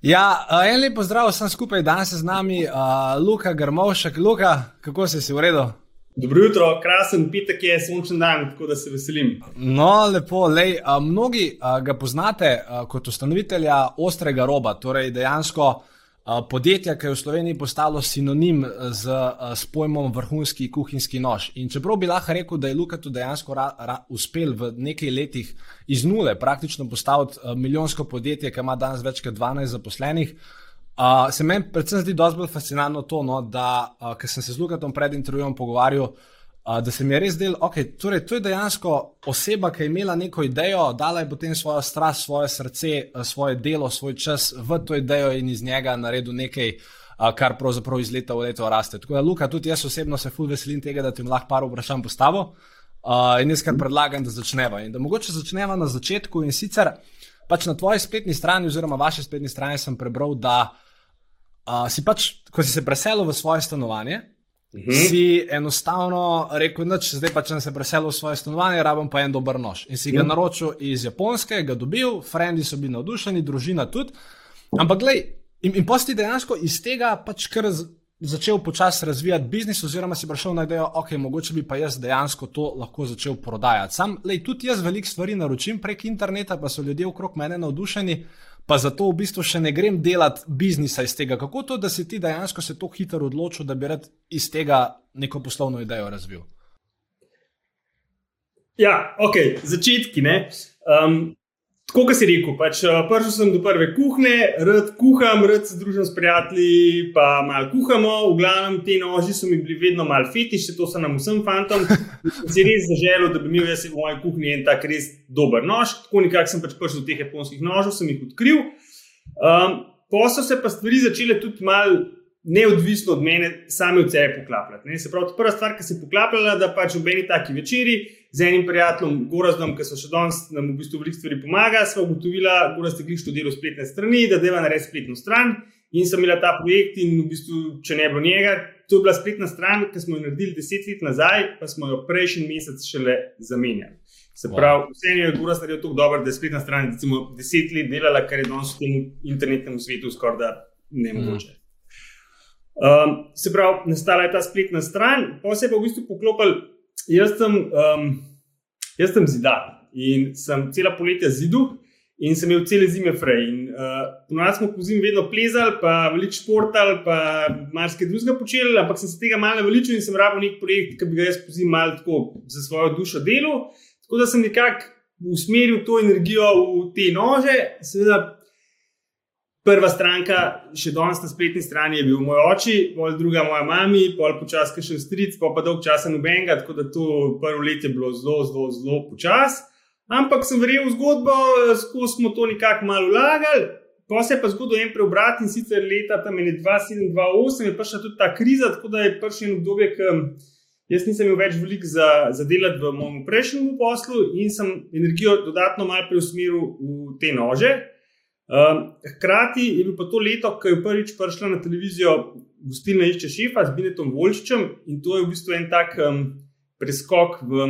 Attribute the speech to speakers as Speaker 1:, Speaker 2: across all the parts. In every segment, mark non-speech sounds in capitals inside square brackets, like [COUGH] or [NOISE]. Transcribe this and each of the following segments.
Speaker 1: Ja, en lep pozdrav vsem skupaj, danes je z nami uh, Luka Grmovšek. Luka, kako si si v redu?
Speaker 2: Dobro jutro, krasen pitek je, sončen dan, tako da se veselim.
Speaker 1: No, lepo, lej, uh, mnogi uh, ga poznate uh, kot ustanovitelja ostrega roba, torej dejansko uh, podjetja, ki je v Sloveniji postalo sinonim z, z pojmom vrhunski kuhinjski nož. In čeprav bi lahko rekel, da je Luka tu dejansko ra, ra, uspel v nekaj letih iz nule praktično postaviti milijonsko podjetje, ki ima danes več kot 12 zaposlenih. Uh, se meni predvsem zdi dosti bolj fascinantno to, no, da uh, ker sem se z Lukatom pred intervjujem pogovarjal, uh, da se mi je res del, okay, torej, to je dejansko oseba, ki je imela neko idejo, dala je potem svojo strast, svoje srce, svoje delo, svoj čas v to idejo in iz njega naredil nekaj, kar pravzaprav iz leta v leto raste. Tako da, Luka, tudi jaz osebno se fulj veselim tega, da ti lahko par vprašanj postavim. Uh, in jaz kar predlagam, da začneva. In da mogoče začneva na začetku. In sicer pač na tvoji spletni strani, oziroma vaši spletni strani, sem prebral, da uh, si pač, ko si se preselil v svoje stanovanje, Uhum. Si enostavno rekel, da zdaj pa če se preselil v svoje stanovanje, rabim pa en dober nož. In si ga mhm. naročil iz Japonske, ga dobil, frendi so bili navdušeni, družina tudi. Ampak, glej, in, in posti dejansko iz tega pač kar začel počasi razvijati biznis, oziroma si prišel na idejo, ok, mogoče bi pa jaz dejansko to lahko začel prodajati. Sam, lej, tudi jaz veliko stvari naročim prek interneta, pa so ljudje okrog mene navdušeni pa zato v bistvu še ne grem delati biznisa iz tega. Kako to, da si ti dejansko se tako hitro odločil, da bi rad iz tega neko poslovno idejo razvil?
Speaker 2: Ja, ok, začetki. Um, Tako kot si rekel, pač, eh, prišel sem do prve kuhne, rad kuham, rad se družim s prijatelji, pa malo kuhamo. V glavnem, te noži so mi bili vedno malo fetiš, to so nam vsem fantom. Si res zaželel, da bi imel jaz v moji kuhinji en tak res dober nož. Tako nekako sem pač prišel do teh japonskih nožev, sem jih odkril. Um, pa so se pa stvari začele tudi malo neodvisno od mene, same od sebe poklapljati. Se pravi, prva stvar, ki se je poklapljala, da pač v eni taki večeri z enim prijateljem, Gorazdom, ki so še danes nam v bistvu veliko stvari pomagali, smo ugotovili, da ste klišli delo spletne strani, da deva narediti spletno stran. In sem imela ta projekt, in v bistvu, če ne bilo njega, to je bila spletna stran, ki smo jo naredili deset let nazaj, pa smo jo prejšnji mesec šele zamenjali. Se pravi, wow. vse je Gorazd naredil tako dobro, da je spletna stran recimo, deset let delala, kar je danes v tem internetnem svetu skoraj ne mogoče. Mm. Um, se pravi, nastala je ta spletna stran, pa se je pa v bistvu poklopil jaz sem, um, sem zidar in sem cela poletja zidu. In sem imel cele zime frej. Uh, Ponovadi smo po zimi vedno plezali, pa veliko športali, pa marsikaj drugega počeli, ampak sem se tega malo naveličil in sem rabil nek projekt, ki bi ga jaz po zimi malo tako za svojo dušo delal. Tako da sem nekako usmeril to energijo v te nože, seveda prva stranka, še danes na spletni strani, je bil moj oče, pol druga moja mama, pol počasi še stric, pa pa dolg časa nobenega, tako da to prvo leto je bilo zelo, zelo, zelo počasi. Ampak sem verjel v zgodbo, skozi smo to nekako malo vlagali. Pa se je pa zgodil en preobrat in sicer leta 2007-2008 je prišla tudi ta kriza, tako da je prišel en obdobje, ki jaz nisem imel več veliko za, za delati v mojem prejšnjem poslu in sem energijo dodatno malo preusmeril v te nože. Um, hkrati je bilo to leto, ko je prvič prišla na televizijo gostilna išče šefa z Binetom Volčičem in to je v bistvu en tak um, preskok v,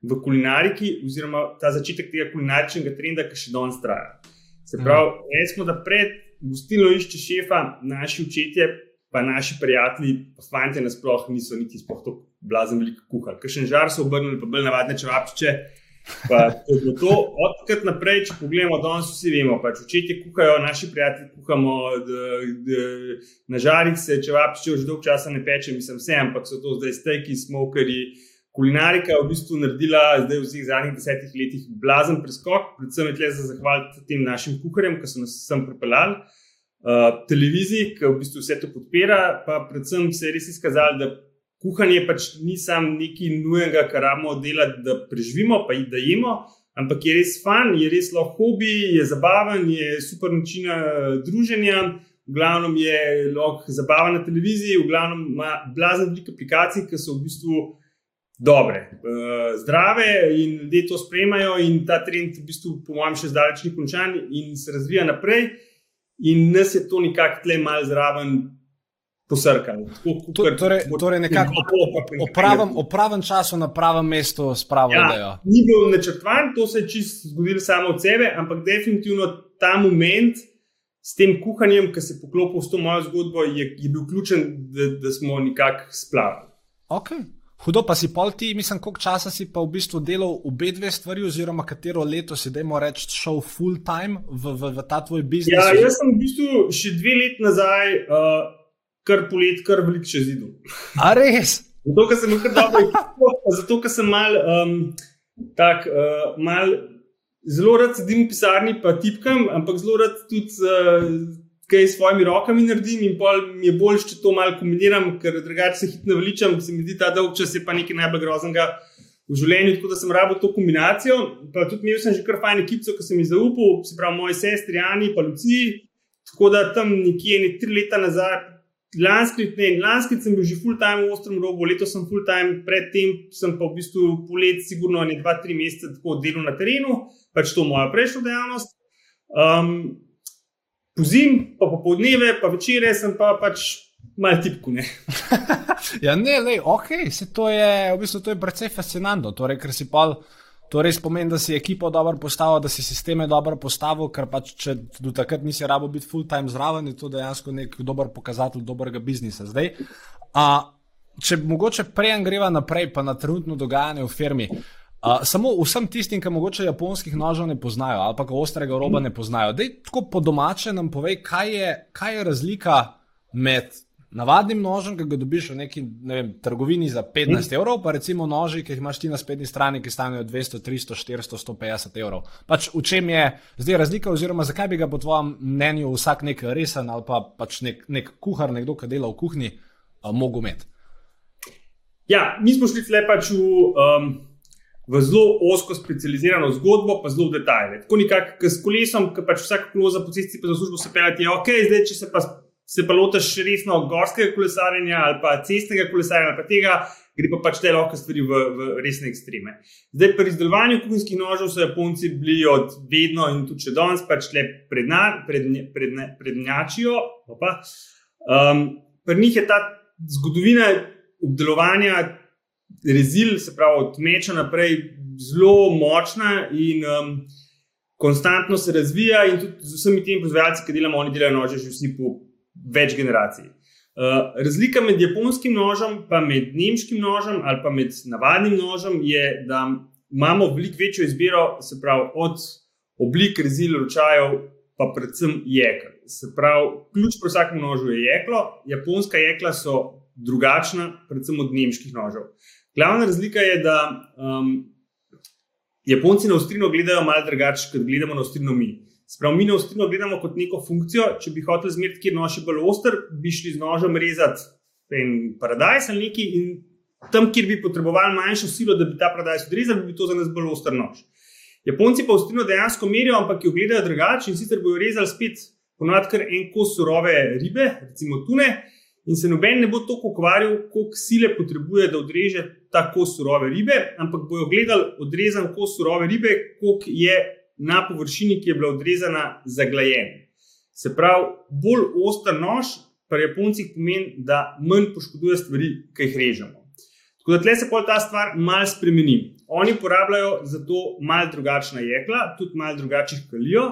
Speaker 2: v kulinariki, oziroma ta začetek tega kulinaričnega trenda, ki še danes traja. Se mhm. pravi, mm. resmo, da pred gostilno išče šefa naši učetje, pa naši prijatelji, pa fanti nasplošno niso niti sploh tako blazen veliko kuhali. Ker še žar so obrnili, pa bolj navadne čevapčiče. To, odkrat naprej, če pogledamo, danes vsi vemo, pač očetje kuhajo, naši prijatelji kuhamo, na žarice, če vapčiče že dolgo časa ne peče, mislim, vse, ampak so to zdaj steki, smokeri. Kulinarika je v bistvu naredila zdaj v vseh zadnjih desetih letih blazen preskok, predvsem je tle za zahvaliti tem našim kuharjem, ki so nas sem pripeljali. Uh, televiziji, ki v bistvu vse to podpira, pa predvsem se je res izkazalo, da kuhanje pač ni samo nekaj nujenega, kar moramo delati, da preživimo, pa jih dajemo, ampak je res fan, je res lahko hobi, je zabaven, je super način druženja. V glavnem je lahko zabaven na televiziji, v glavnem ima blazen veliko aplikacij, ki so v bistvu dobre, uh, zdrave in ljudje to spremljajo, in ta trend, v bistvu, po mojem, še zdaleč ni končan in se razvija naprej. In nas je to nekako tle malo zraven posrkalo.
Speaker 1: Torej, torej nekako v pravem, pravem času, na pravem mestu, spravljajo. Ja,
Speaker 2: ni bil načrtovan, to se je čisto zgodilo samo od sebe, ampak definitivno ta moment. S tem kuhanjem, ki se je poklopil s to mojo zgodbo, je, je bil ključen, da, da smo nekako splavili.
Speaker 1: Okay. Hudo pa si pol ti, mislim, koliko časa si pa v bistvu delal obe dve stvari, oziroma katero leto si, da imaš reči, šel full time v, v, v ta tvoj biznis?
Speaker 2: Ja, jaz sem v bistvu še dve leti nazaj, uh, kar polet, kar velik še zidel.
Speaker 1: A res?
Speaker 2: Zato, ker sem kar dobro, zato, ker sem mal, um, tak, uh, mal, zelo rad sedim v pisarni, pa tipkam, ampak zelo rad tudi. Uh, kaj s svojimi rokami naredim, in pol mi je bolj, če to malo kombiniram, ker drugače se hitro veličam, se mi zdi ta dolg čas je pa nekaj najbolj groznega v življenju, tako da sem rabo to kombinacijo. Pa tudi imel sem že kar fajn ekipo, ki sem jih zaupal, se pravi moji sestri, Ani, pa Luciji. Tako da tam nekje ne tri leta nazaj. Lanski let sem bil že full time v ostrem robu, letos sem full time, predtem sem pa v bistvu polet, sigurno ne dva, tri mesece tako delal na terenu, pač to moja prejšnja dejavnost. Um, po zim, pa popoldneve, pa večere, sem pa pač malo tipko. Ne? [LAUGHS]
Speaker 1: ja, ne, le, ok, se to je, v bistvu to je precej fascinantno. Torej, ker si pa. To res pomeni, da si ekipo dobro postavil, da si sisteme dobro postavil, ker pač, če do takrat nisi rabo biti full time zraven, je to dejansko nek dober pokazatelj dobrega biznisa. Zdaj, a, če mogoče prej greva naprej, pa na trenutno dogajanje v firmi. Uh, samo vsem tistim, ki morda japonskih nožev ne poznajo ali pa ostrega roba ne poznajo. Dej, tako po domače nam povej, kaj je, kaj je razlika med navadnim nožem, ki ga dobiš v neki ne vem, trgovini za 15 mm. evrov, pa recimo noži, ki jih imaš ti na spletni strani, ki stanejo 200, 300, 400, 150 evrov. Pač v čem je zdaj razlika, oziroma zakaj bi ga po tvojem mnenju vsak nek resen ali pa pač nek, nek kuhar, nekdo, ki dela v kuhinji, uh, mogel imeti?
Speaker 2: Ja, mi smo šli tle pač v. Um v zelo osko specializirano zgodbo, pa zelo detajle. Tako nekako s kolesom, ki pač vsak kolo za pocesti, pa za službo se pelati, je ok, zdaj če se pa, se pa lotiš resno gorskega kolesarjenja ali pa cestnega kolesarjenja ali pa tega. Gre pa pač te lahko stvari v, v resne ekstreme. Zdaj, pri izdelovanju kuhinjskih nožev so Japonci bili od vedno in tudi še danes pač le prednjačijo. Pred, pred, pred um, pri njih je ta zgodovina obdelovanja rezil, se pravi od meča naprej, zelo močna in um, konstantno se razvija, in tudi z vsemi temi proizvajalci, ki delamo, oni delajo nože že vsi po več generacij. Uh, razlika med japonskim nožem in med nemškim nožem ali pa med navadnim nožem je, da imamo veliko večjo izbiro, se pravi od oblik rezil, ročajev, pa predvsem jekla. Se pravi, ključ pri vsakem nožu je jeklo, japonska jekla so drugačna, predvsem od nemških nožev. Glavna razlika je, da um, Japonci na ostrino gledajo malo drugače, kot gledamo na ostrino mi. Sprav, mi na ostrino gledamo kot neko funkcijo. Če bi hotel zmeriti, kjer nož je bolj oster, bi šli z nožem rezati en paradajz ali neki in tam, kjer bi potrebovali manjšo silo, da bi ta paradajz odrezali, bi to za nas bolj oster nož. Japonci pa ostrino dejansko merijo, ampak jo gledajo drugače in sicer bojo rezali spet ponovadi kar en kos surove ribe, recimo tune in se noben ne bo tako ukvarjal, koliko sile potrebuje, da odreže tako surove ribe, ampak bojo gledali odrezan kos surove ribe, koliko je na površini, ki je bila odrezana, zaglajen. Se pravi, bolj oster nož, pri Japoncih pomeni, da manj poškoduje stvari, ki jih režemo. Tako da tle se pa ta stvar malo spremeni. Oni uporabljajo za to malo drugačna jekla, tudi malo drugačnih kalijo.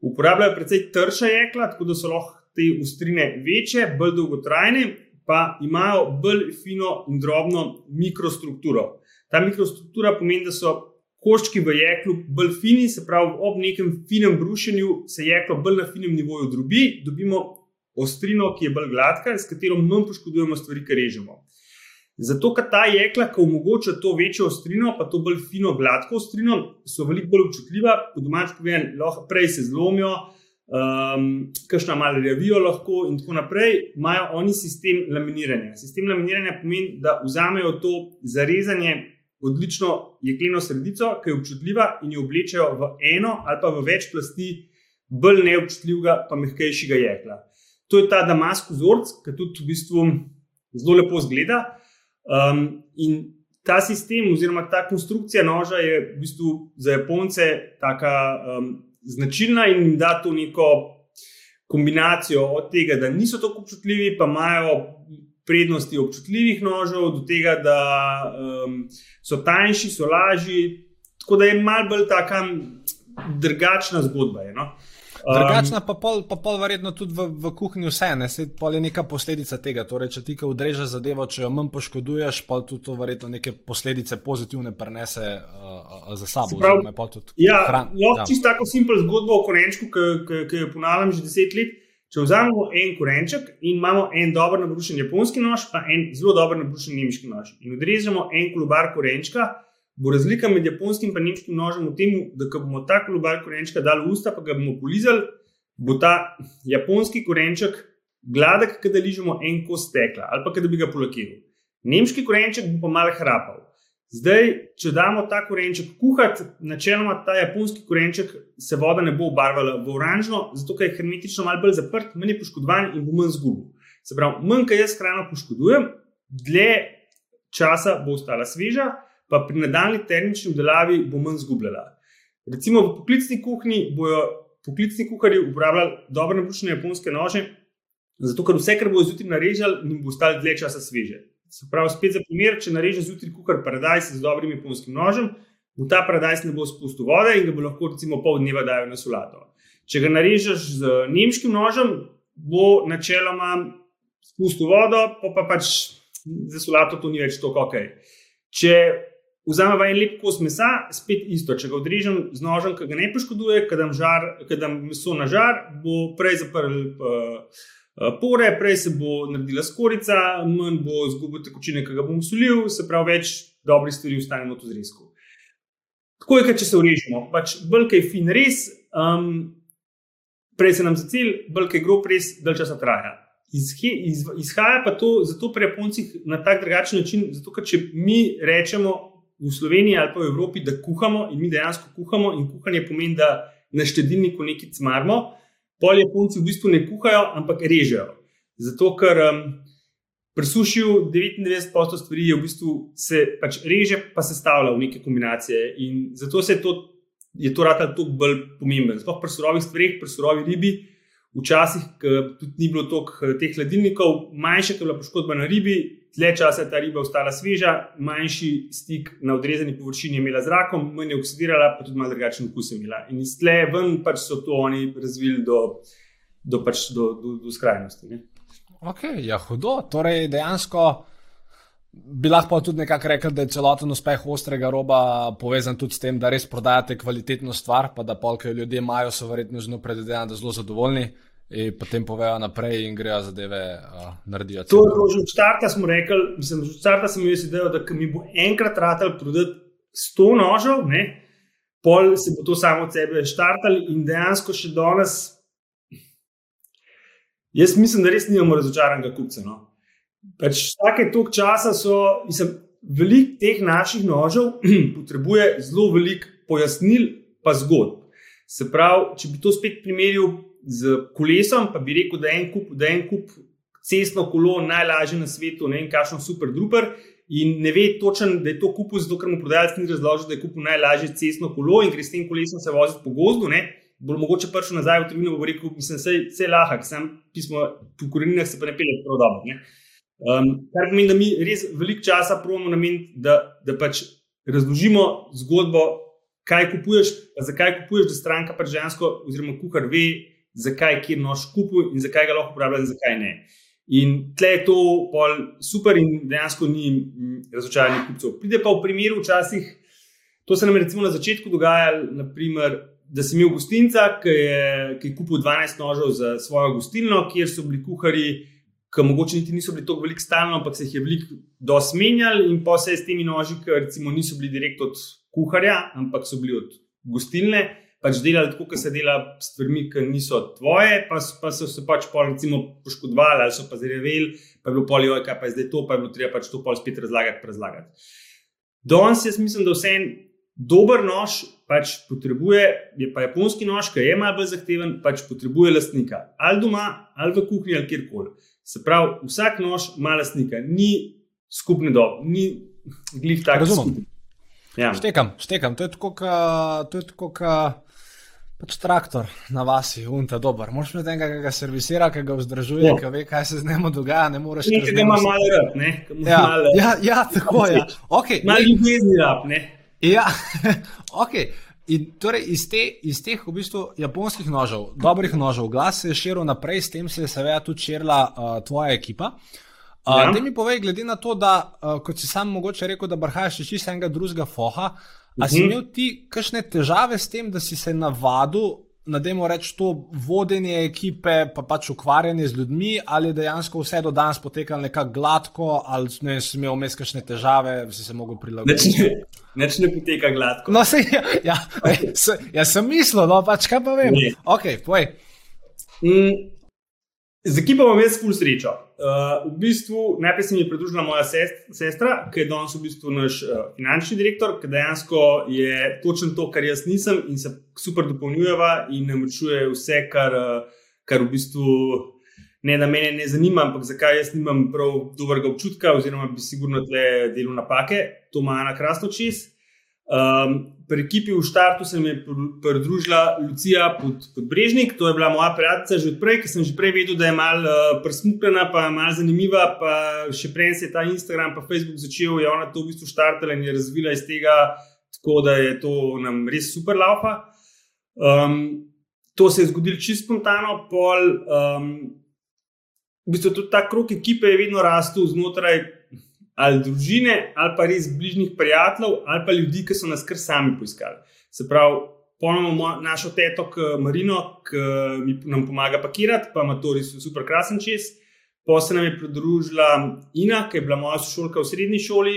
Speaker 2: Uporabljajo precej trša jekla, tako da so lahko te ustrine večje, bolj dolgotrajne, pa imajo bolj fino in drobno mikrostrukturo. Ta mikrostruktura pomeni, da so koščki v jeklu bolj fini, se pravi, ob nekem finem brušenju se jeklo bolj na finem nivoju drobi, dobimo ostrino, ki je bolj gladka, s katero manj poškodujemo stvari, ki režemo. Zato, ker ta jekla, ki omogoča to večjo ostrino, pa to bolj fino, gladko ostrino, so veliko bolj občutljiva, po domačem povedano, lahko prej se zlomijo, um, kakšna malo revijo lahko in tako naprej, imajo oni sistem laminiranja. Sistem laminiranja pomeni, da vzamejo to zarezanje odlično jekleno sredico, ki je občutljiva in jo oblečejo v eno ali pa v več plasti bolj neobčutljivega, pa mehkejšega jekla. To je ta damask vzorc, ki tudi v bistvu zelo lepo zgleda. Um, in ta sistem, oziroma ta konstrukcija noža, je v bistvu za Japonce tako um, značilna in jim da to neko kombinacijo od tega, da niso tako občutljivi, pa imajo prednosti občutljivih nožev, do tega, da um, so tanjši, so lažji. Tako da je malo bolj taka drugačna zgodba. Je, no?
Speaker 1: Drugačna pa pol, pa pol verjetno tudi v, v kuhinji vse, ne, se pol je neka posledica tega. Torej, če ti ka udreže zadevo, če jo manj poškoduješ, pa tudi to verjetno neke posledice pozitivne prenese uh, za sabo.
Speaker 2: Prav, ja, hran, ja. čisto tako simpel zgodbo o korenčku, ki jo ponavljam že deset let. Če vzamemo en korenček in imamo en dobro nabrušen japonski nož, pa en zelo dobro nabrušen nemški nož, in odrežemo en kolobar korenčka, bo razlika med japonskim in nemškim nožem v tem, da ko bomo ta kolobar korenčka dali v usta, pa ga bomo polizali, bo ta japonski korenček gladek, da ližemo en kos stekla ali pa da bi ga polakiral. Nemški korenček bo pa mal hrapal. Zdaj, če damo ta korenček kuhati, načeloma ta japonski korenček se voda ne bo obarvala v oranžno, zato je hermetično malo bolj zaprt, manj je poškodovan in bo manj zgubil. Se pravi, manj, kaj jaz hrano poškodujem, dlje časa bo ostala sveža, pa pri nadaljni termični obdelavi bo manj zgubljala. Recimo v poklicni kuhinji bojo poklicni kuhari uporabljali dobro napuščene japonske nože, zato ker vse, kar bo zjutraj narežal, jim bo ostalo dlje časa sveže. Se pravi, spet za primer, če nareže zjutraj kuhar paradajz z dobrim japonskim nožem, mu ta paradajz ne bo spustil vode in ga bo lahko recimo pol dneva dajal na solato. Če ga narežeš z nemškim nožem, bo načeloma spustil vodo, pa, pa pač za solato to ni več tako ok. Če Vzamemo en lep kos mesa, spet isto. Če ga odrežem z nožem, ki ga ne poškoduje, ki da meso na žar, bo prej zaprl uh, pore, prej se bo naredila skorica, manj bo izgubil tekočine, ki ga bom solil, se pravi, več dobrih stvari ostane v zrezku. Tako je, če se urežemo. Pač je fin res, um, prej se nam za cilj, je grob res, dalj časa traja. Izhaja pa to zato pri Japoncih na tak drugačen način, zato ker če mi rečemo, v Sloveniji ali pa v Evropi, da kuhamo in mi dejansko kuhamo, in kuhanje pomeni, da na štedilniku nekaj cmarmo, pol Japonci v bistvu ne kuhajo, ampak režejo. Zato, ker um, presušijo 99% stvari, v bistvu se pač reže, pa se stavlja v neke kombinacije. In zato se to, je to rad toliko bolj pomemben. Sploh pri surovih stvareh, pri surovi ribi. Včasih, tudi ni bilo toliko teh hladilnikov, manjša je bila poškodba na ribi, dlje časa je ta riba ostala sveža, manjši stik na odrezani površini je imela z rakom, manj je oksidirala, pa tudi malo drugačen okus je imela. In iz tle ven pač so to oni razvili do, do, pač do, do, do skrajnosti. Ne?
Speaker 1: Ok, ja, hudo. Torej, dejansko bi lahko tudi nekako rekel, da je celoten uspeh ostrega roba povezan tudi s tem, da res prodajate kvalitetno stvar, pa da polke ljudje imajo, so verjetno zelo predvideni, da so zelo zadovoljni in potem povejo naprej in grejo zadeve uh, naredijo.
Speaker 2: To je bilo že od začetka, smo rekli, mislim, že od začetka sem jaz idejo, da mi bo enkrat ratal prodati 100 nožev, ne, pol se bo to samo od sebe štartali in dejansko še danes. Jaz mislim, da res nimamo razočaranega kupca. No. Pač vsake toliko časa so, mislim, veliko teh naših nožev [CLEARS THROAT] potrebuje zelo veliko pojasnil, pa zgodb. Se pravi, če bi to spet primerjal z kolesom, pa bi rekel, da je en kup, da je en kup cestno kolo najlažje na svetu, ne vem, kakšno super druper. In ne ve točen, da je to kupil, zato ker mu prodajalec ni razložil, da je kupil najlažje cestno kolo in gre s tem kolesom se voziti po gozdu. Ne? Bo mogoče prišel nazaj v trgovino in rekel, da je vse lahko, sam pismo po koreninah se pa ne pelje prav dobro. Um, kar pomeni, da mi res veliko časa pravimo nameniti, da, da pač razložimo zgodbo, kaj kupuješ, zakaj kupuješ, da stranka pač žensko oziroma kuhar ve, zakaj kjer nož kupuje in zakaj ga lahko uporablja, in zakaj ne. In tle je to super, in dejansko ni mm, razočaranih kupcev. Pride pa v primeru, včasih, to se nam je na začetku dogajalo, naprimer, da sem imel gostinca, ki je, ki je kupil 12 nožev za svojo gostilno, kjer so bili kuhari, ki mogoče niti niso bili tako veliko stalno, ampak se jih je veliko dosmenjali, in pa se je s temi noži, ki recimo niso bili direkt od kuharja, ampak so bili od gostilne pač delali tako, kot se dela s stvarmi, ki niso tvoje, pa, pa so se pač pol, recimo, poškodovali ali so pa zreveli, pa je bilo polijo, kaj pa je zdaj to, pa je bilo treba pač to pol spet razlagati, razlagati. Danes jaz mislim, da vse en dober nož pač potrebuje, je pa japonski nož, ki je malo bolj zahteven, pač potrebuje lastnika. Ali doma, ali v kuhinji, ali kjerkoli. Se pravi, vsak nož ima lastnika, ni skupni dob, ni glih tako.
Speaker 1: Razumem. Ja. Štekam, štekam. To je tako, kot pač traktor na vasi, unta dober. Moraš imeti enega, ki ga servisira, ki ga vzdržuje, ja. ki ve, kaj se z njim dogaja. Ne moreš
Speaker 2: imeti nekaj, ki ima malo rab.
Speaker 1: Ja. Ja, ja, tako je. Ja. Okay.
Speaker 2: Malo ljubezni rab.
Speaker 1: Ja, [LAUGHS] ok. In torej iz, te, iz teh v bistvu japonskih nožev, dobrih nožev, glas se je širil naprej, s tem se je seveda tudi širila uh, tvoja ekipa. Uh, ja. Da mi povej, glede na to, da uh, kot si sam mogoče rekel, da brhaš še čisto enega drugega foha, uh. A si mhm. imel ti kakšne težave s tem, da si se navadil nademo reči to vodenje ekipe, pa pač ukvarjanje z ljudmi, ali dejansko vse do danes poteka nekako gladko, ali ne si imel vmes kakšne težave, si se mogel prilagoditi.
Speaker 2: Neč ne poteka gladko.
Speaker 1: No, se, ja, ja, ja, sem mislil, no pač kaj pa vem. Ne. Ok, povej.
Speaker 2: Mm, Z ekipo imam jaz ful srečo. Uh, v bistvu najprej se mi je pridružila moja sest, sestra, ki je danes v bistvu naš uh, finančni direktor, ki dejansko je točno to, kar jaz nisem in se super dopolnjujeva in namrečuje vse, kar, uh, kar v bistvu ne da mene ne zanima, ampak zakaj jaz nimam prav dobrega občutka, oziroma bi sigurno tle delal napake. To ima na krasno čist. Um, pri ekipi v Štartu se mi je pridružila Lucija Podbrežnik, to je bila moja prijateljica že odprej, ker sem že prej vedel, da je malo uh, presmukljena, pa malo zanimiva. Pa še prej se je ta Instagram in Facebook začel, je ona to v bistvu štartala in je razvila iz tega, tako da je to nam res super laupa. Um, to se je zgodilo čisto spontano, pol. Um, v bistvu tudi ta krok ekipe je vedno rastel znotraj ali družine, ali pa res bližnjih prijateljev, ali pa ljudi, ki so nas kar sami poiskali. Se pravi, ponovimo našo teto Marino, ki nam pomaga pakirati, pa ima to res super krasen čez. Posebej nam je pridružila Ina, ki je bila moja sošolka v srednji šoli,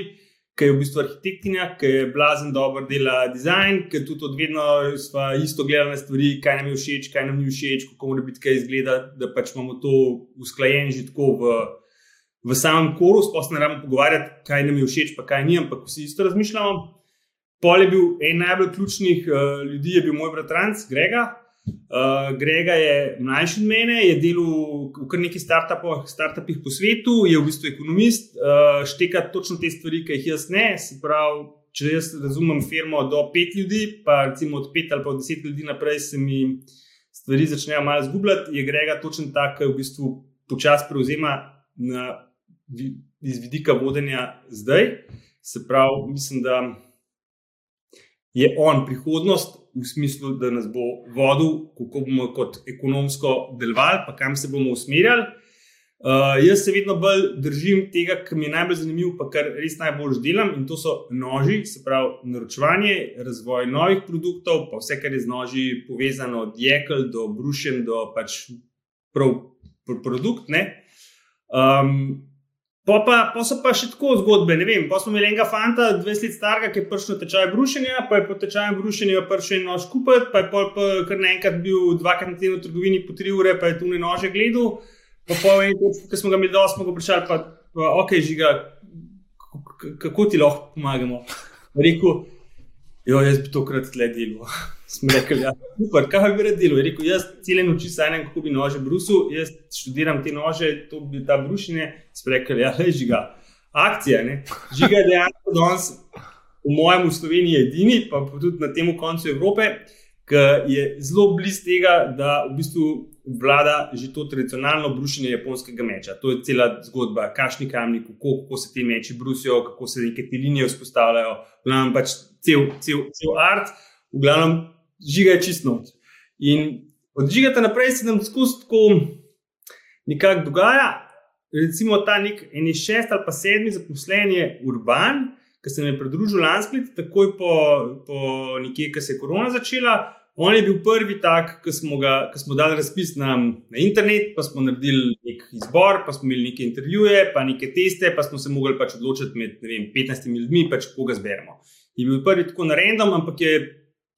Speaker 2: ki je v bistvu arhitektinja, ki je blazen dobro dela dizajn, ki tudi odvedno sva isto gledala na stvari, kaj nam je všeč, kaj nam ni všeč, kako mora biti kaj izgleda, da pač imamo to usklajeno že tako v v samem koru, sploh ne rabimo pogovarjati, kaj nam je všeč, pa kaj ni, ampak vsi isto razmišljamo. Pol je bil en najbolj ključnih uh, ljudi, je bil moj bratranc Grega. Uh, Grega je mlajši od mene, je delal v kar nekaj startupih po svetu, je v bistvu ekonomist, uh, šteka točno te stvari, ki jih jaz ne. Pravi, če jaz razumem firmo do pet ljudi, pa recimo od pet ali pa od deset ljudi naprej se mi stvari začnejo malo zgubljati, je Grega točno tak, ki v bistvu počasi prevzema na iz vidika vodenja zdaj. Se pravi, mislim, da je on prihodnost v smislu, da nas bo vodil, kako bomo kot ekonomsko delovali, pa kam se bomo usmerjali. Uh, jaz se vedno bolj držim tega, kar mi je najbolj zanimivo, pa kar res najbolj delam, in to so noži, se pravi naročevanje, razvoj novih produktov, pa vse, kar je z noži povezano, od jekel do brušen, do pač prav produkt. Um, Pa, pa, pa so pa še tako zgodbe. Pa smo imeli enega fanta, 20 let starega, ki je prišel na tečaj brušenja, pa je po tečaju brušenja prišel eno skupaj, pa je pol, pa, kar naenkrat bil dvakrat na teden v trgovini po tri ure, pa je tu ne nože gledal. Pa po enem, ki smo ga imeli dol, smo ga vprašali, pa, pa ok, žiga, kako ti lahko pomagamo. Rekl, jo, jaz bi tokrat tle delal. [LAUGHS] Smo rekli, ja, super, kaj bi rad delal. Je rekel, jaz cele noči sanjam, kako bi nože brusil, jaz študiram te nože, to bi ta brušenje. Smo rekli, ja, le žiga. Akcija, ne? Žiga je dejansko danes, v mojem v Sloveniji, edini, pa tudi na tem koncu Evrope, ki je zelo blizu tega, da v bistvu vlada že to tradicionalno brušenje japonskega meča. To je cela zgodba, kašni kamni, kako, kako se ti meči brusijo, kako se neke te linije vzpostavljajo. Glavno pač cel, cel, cel art, v glavnem žiga je čisto noč. In od žiga naprej se nam skozi tako nekako dogaja. Recimo ta nek eni šest ali pa sedmi zaposlen je urban, ki se nam je pridružil lansko leto, takoj po, po nekje, ki se je korona začela. On je bil prvi tak, ki smo, ga, ki smo dali razpis na, na internet, pa smo naredili nek izbor, pa smo imeli neke intervjuje, pa neke teste, pa smo se mogli pač odločiti med vem, 15 ljudmi, pač koga zberemo. Je bil prvi tako na random, ampak je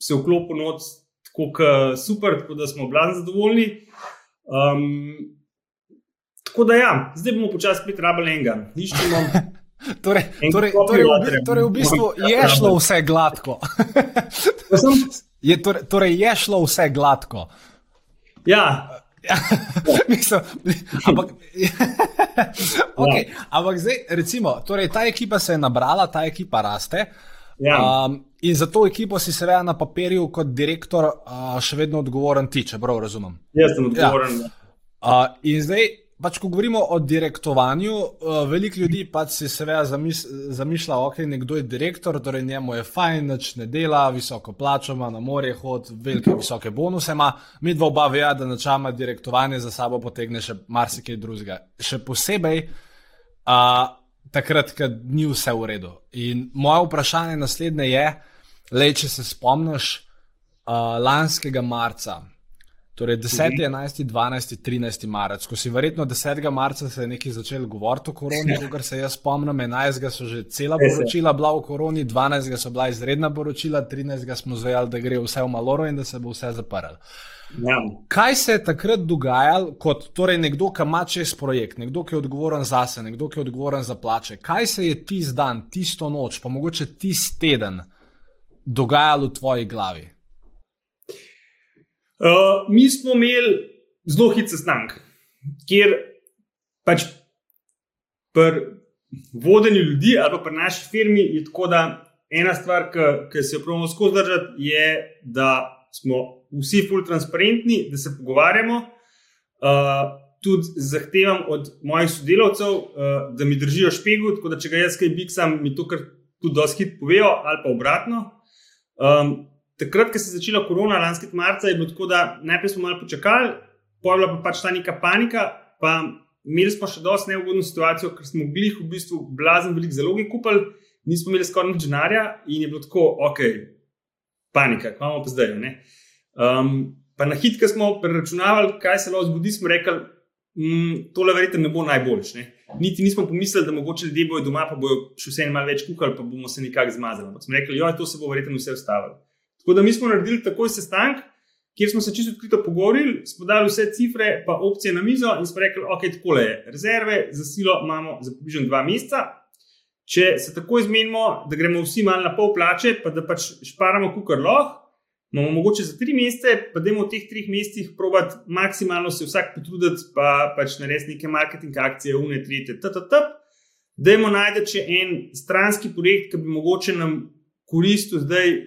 Speaker 2: se vklopil noč tako super, tako da smo bili zadovoljni. Um, tako da ja, zdaj bomo počasi spet rabili enega. Iščemo. [LAUGHS]
Speaker 1: torej, torej, torej, v, torej, v bistvu je šlo vse gladko. Je, torej, torej, je šlo vse gladko.
Speaker 2: Ja. [LAUGHS]
Speaker 1: Mislim, ampak, [LAUGHS] okay, ampak zdaj, recimo, torej, ta ekipa se je nabrala, ta ekipa raste. Ja. Um, in za to ekipo si seveda na papirju kot direktor uh, še vedno odgovoren ti, če prav razumem.
Speaker 2: Jaz sem odgovoren. Ja.
Speaker 1: Uh, in zdaj, pač, ko govorimo o direktovanju, uh, veliko ljudi pač si seveda zamis, zamišlja, da okay, nekdo je direktor, torej njemu je fajn, noč ne dela, visoko plačo ima, na morje hod, velike visoke bonuse ima. Mi dva oba veja, da načama direktovanje za sabo potegne še marsikaj drugega. Še posebej. Uh, takrat, ko ni vse v redu. In moje vprašanje naslednje je, le če se spomniš uh, lanskega marca. Torej, 10, 11, 12, 13 marec, ko si verjetno 10. marca se je nekaj začel govoriti o koroni, kot se jaz spomnim, 11. so že cela poročila bila o koroni, 12. so bila izredna poročila, 13. smo zvejali, da gre vse v maloro in da se bo vse zaprl.
Speaker 2: Ja.
Speaker 1: Kaj se je takrat dogajalo, kot torej nekdo, ki ima čez projekt, nekdo, ki je odgovoren za sebe, nekdo, ki je odgovoren za plače? Kaj se je tisti dan, tisto noč, pa mogoče tisti teden dogajalo v tvoji glavi?
Speaker 2: Uh, mi smo imeli zelo hitro sestanek, kjer pač pri vodenju ljudi ali pa pri naši firmi je tako, da ena stvar, ki se jo pravimo skozi držati, je, da smo vsi fully transparentni, da se pogovarjamo. Uh, tudi zahtevam od mojih sodelavcev, uh, da mi držijo špegu, tako da če ga jaz kaj biksam, mi to kar tudi dosti hit povejo, ali pa obratno. Um, takrat, ko se je začela korona, lanski marca, je bilo tako, da najprej smo malo počakali, pojavila pa pač ta neka panika. Pa imeli smo še dosti neugodno situacijo, ker smo bili v bistvu blazen velik zalogi kupili, nismo imeli skoraj nič denarja in je bilo tako, ok, panika, kaj imamo pa zdaj. Ne? Um, pa na hitro smo preračunavali, kaj se lahko zgodi, smo rekli, mm, tole verjetno ne bo najboljš. Ne? Niti nismo pomislili, da mogoče ljudje bojo doma, pa bojo še vse malo več kuhali, pa bomo se nekako zmazali. Ampak smo rekli, da to se bo verjetno vse ustavilo. Tako da mi smo naredili takoj sestanek, kjer smo se čisto odkrito pogovorili, smo dali vse cifre, pa opcije na mizo in smo rekli, ok, tako je, rezerve za silo imamo za približno dva meseca. Če se tako izmenimo, da gremo vsi malo na pol plače, pa da pač šparamo kukar loh, imamo mogoče za tri mesece, pa da v teh treh mesecih provat maksimalno se vsak potruditi, pa pač narediti neke marketing akcije, une, tretje, ttp. Dajmo najti še en stranski projekt, ki bi mogoče nam koristil zdaj,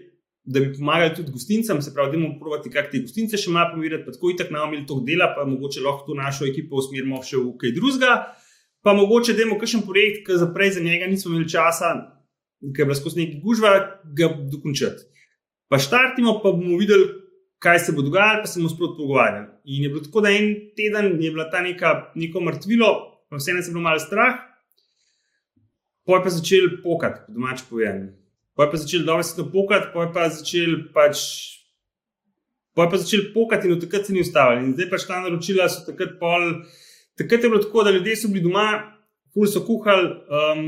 Speaker 2: da bi pomagali tudi gostincem, se pravi, da bomo provati, kako te gostince še malo pomiriti, pa tako itak nam imeli to dela, pa mogoče lahko to našo ekipo usmerimo še v kaj drugega. Pa mogoče da imamo kakšen projekt, ki za prej za njega nismo imeli časa, ki je bila skozi neki gužva, ga dokončati. Pa štartimo, pa bomo videli, kaj se bo dogajalo, pa se bomo sproti pogovarjali. In je bilo tako, da en teden je bila ta neka, neko mrtvilo, pa vse nas je bilo malo strah, poj pa začeli pokati, po domač povedano. Poj pa začeli dobro se pokati, poj pa začeli pač. Poj pa začeli pokati in od takrat se ni ustavili. In zdaj pač ta naročila so takrat pol. Takrat je bilo tako, da ljudje so bili doma, ful so kuhali, um,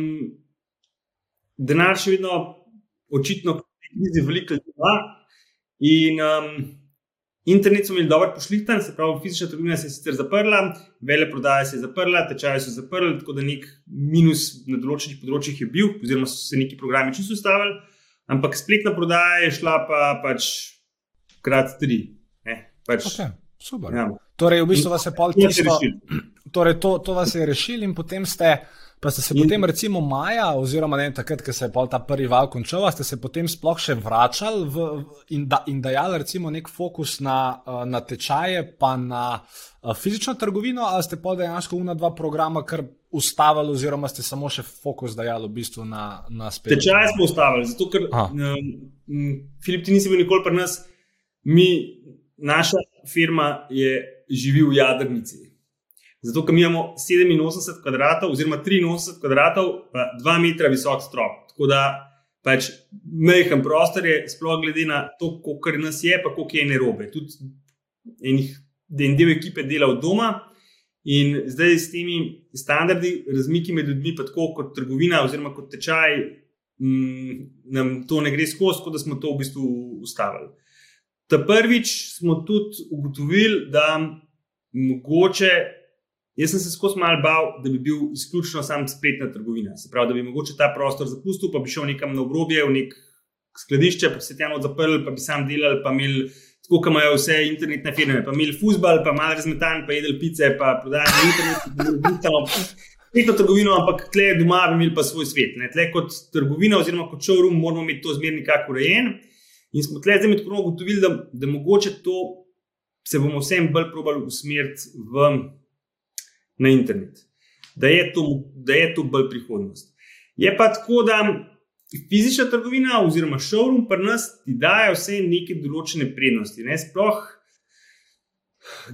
Speaker 2: denar še vedno očitno krizi veliko ljudi. In um, internet so imeli dobro pošlihtan, se pravi, fizična trgovina se je sicer zaprla, vele prodaje se je zaprla, tečaje so zaprli, tako da nek minus na določenih področjih je bil, oziroma so se neki programi čisto ustavili, ampak spletna prodaja je šla pa pač krat tri. Pač,
Speaker 1: okay, super. Ja. Torej, v bistvu vas je pol tisto, torej to, to vas je rešili in potem ste. Pa ste se in, potem, recimo, maja, oziroma ne, takrat, ko se je ta prvi val končal, ste se potem sploh še vračali v, in, da, in dajali, recimo, nek fokus na, eh, na tečaje, pa na uh, fizično trgovino, ali ste pa dejansko una dva programa kar ustavili, oziroma ste samo še fokus dajali v bistvu na, na spet.
Speaker 2: Tečaje smo ustavili, zato ker um, Filip, ti nisi bil nikoli pri nas, mi, naša firma je živela v jadrnici. Zato, ker imamo 87 kvadratov, oziroma 83 kvadratov, pa 2 metra visok strop. Tako da pač mehen prostor je, sploh glede na to, koliko nas je, pa koliko je ne robe. Tudi enih, en del ekipe dela od doma. In zdaj s temi standardi, razmiki med ljudmi, pa tako kot trgovina, oziroma kot tečaj, m, mm, nam to ne gre skozi, tako da smo to v bistvu ustavili. Ta prvič smo tudi ugotovili, da mogoče jaz sem se skozi mal bal, da bi bil izključno sam spletna trgovina. Se pravi, da bi mogoče ta prostor zapustil, pa bi šel nekam na obrobje, v nek skladišče, pa se tam odzaprl, pa bi sam delal, pa imel. Tako kot imajo vse internetne firme, pa imeli futbol, pa malo razmetan, pa jedel pice, pa prodajali na internetu, spletno trgovino, ampak tle doma bi imeli pa svoj svet. Ne. Tle kot trgovina, oziroma kot showroom, moramo imeti to zmerno nekako urejeno. In smo tle zdaj med korom ugotovili, da, da mogoče to se bomo vsem bolj probali usmeriti v na internet. Da je, to, da je to bolj prihodnost. Je pa tako, da fizična trgovina oziroma showroom pri nas ti daje vse neke določene prednosti. Ne? Sploh